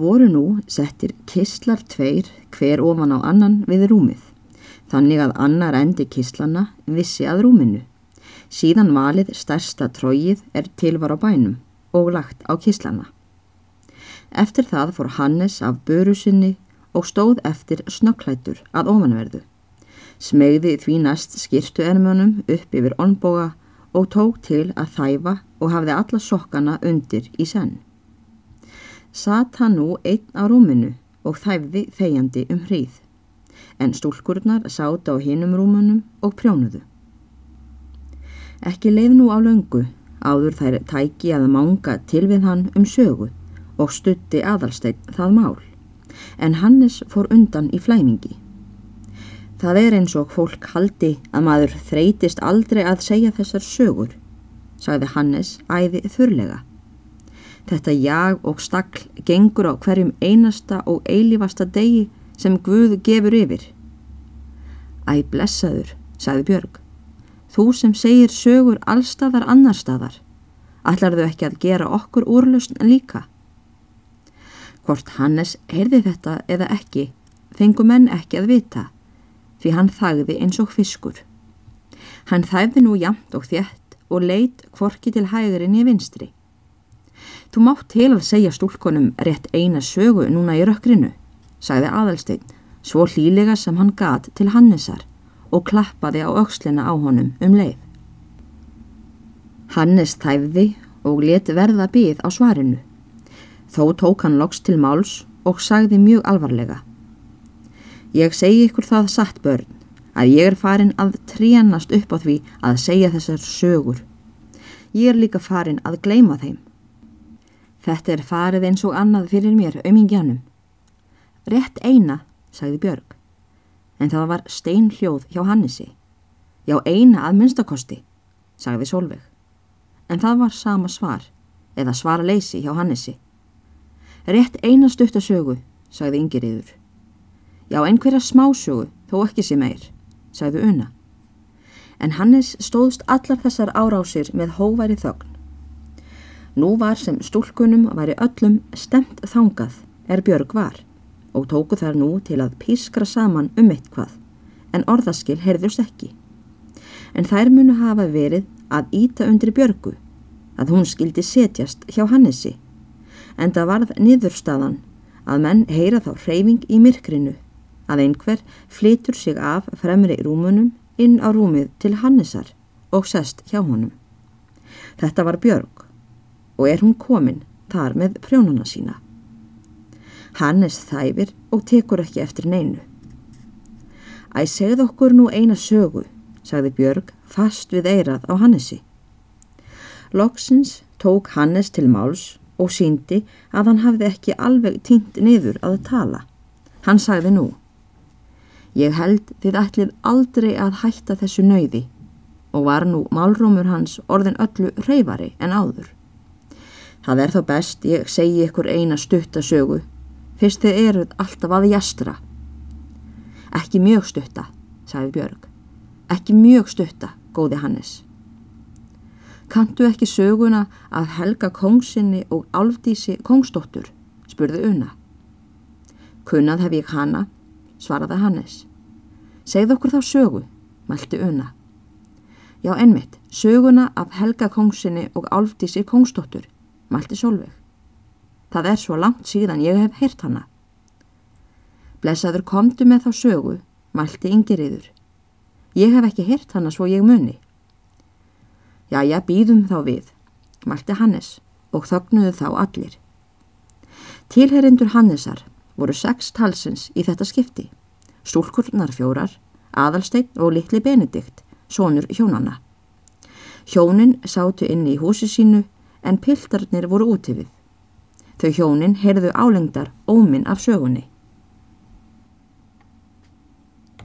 voru nú settir kistlar tveir hver ofan á annan við rúmið, þannig að annar endi kistlana vissi að rúminu. Síðan valið stærsta tróið er tilvar á bænum og lagt á kistlana. Eftir það fór Hannes af börusinni og stóð eftir snökklætur að ofanverðu. Smegði því næst skirtu ermönum upp yfir onboga og tók til að þæfa og hafði alla sokkana undir í senn. Satt hann nú einn á rúminu og þæfði þegjandi um hríð, en stúlkurnar sátt á hinum rúmunum og prjónuðu. Ekki leið nú á löngu, áður þær tæki að manga til við hann um sögu og stutti aðalsteinn það mál, en Hannes fór undan í flæmingi. Það er eins og fólk haldi að maður þreytist aldrei að segja þessar sögur, sagði Hannes æði þurrlega. Þetta jag og stakl gengur á hverjum einasta og eilífasta degi sem Guð gefur yfir. Æ, blessaður, sagði Björg. Þú sem segir sögur allstaðar annarstaðar, allar þau ekki að gera okkur úrlausn líka. Hvort Hannes heyrði þetta eða ekki, fengu menn ekki að vita því hann þagði eins og fiskur. Hann þæfði nú jamt og þjætt og leitt kvorki til hægurinn í vinstri. Þú mátt til að segja stúlkonum rétt eina sögu núna í rökkrinu, sagði aðalsteinn, svo hlýlega sem hann gat til Hannesar og klappaði á aukslina á honum um leið. Hannes þæfði og let verða byð á svarinu. Þó tók hann loks til máls og sagði mjög alvarlega. Ég segi ykkur það satt börn að ég er farin að trénast upp á því að segja þessar sögur. Ég er líka farin að gleima þeim. Þetta er farið eins og annað fyrir mér aumingjanum. Rett eina, sagði Björg, en það var steinhljóð hjá Hannesi. Já, eina að minnstakosti, sagði Solveig, en það var sama svar, eða svara leysi hjá Hannesi. Rett eina stuttasögu, sagði Ingeriður. Já, einhverja smásögu, þó ekki sem eir, sagði Una. En Hannes stóðst allar þessar árásir með hóværi þögn. Nú var sem stúlkunum væri öllum stemt þangað er Björg var og tóku þær nú til að pískra saman um eitt hvað, en orðaskil heyrðust ekki. En þær munu hafa verið að íta undir Björgu, að hún skildi setjast hjá Hannesi, en það varð niðurstaðan að menn heyra þá hreyfing í myrkrinu að einhver flytur sig af fremri rúmunum inn á rúmið til Hannesar og sest hjá honum. Þetta var Björg og er hún komin þar með prjónuna sína. Hannes þæfir og tekur ekki eftir neinu. Æ, segð okkur nú eina sögu, sagði Björg fast við eirað á Hannesi. Loksins tók Hannes til máls og síndi að hann hafði ekki alveg týnt niður að tala. Hann sagði nú, Ég held þið ætlið aldrei að hætta þessu nöyði og var nú málrómur hans orðin öllu reyfari en áður. Það er þá best ég segi ykkur eina stuttasögu fyrst þið eruð alltaf að jastra. Ekki mjög stutta, sagði Björg. Ekki mjög stutta, góði Hannes. Kantu ekki söguna að helga kongsinni og álfdísi kongsdóttur, spurði Una. Kunnað hef ég hana svaraði Hannes. Segð okkur þá sögu, mælti Una. Já, ennmitt, söguna af Helga kongsinni og Álfdísi kongstóttur, mælti Solveig. Það er svo langt síðan ég hef heyrt hana. Blesaður komdu með þá sögu, mælti Ingeriður. Ég hef ekki heyrt hana svo ég muni. Já, býðum þá við, mælti Hannes og þögnuðu þá allir. Tilherindur Hannesar voru sex talsins í þetta skipti. Stúlkurnar fjórar, aðalsteinn og litli Benedikt, sonur hjónanna. Hjónin sátu inni í húsi sínu en piltarnir voru úti við. Þau hjónin heyrðu álengdar óminn af sögunni.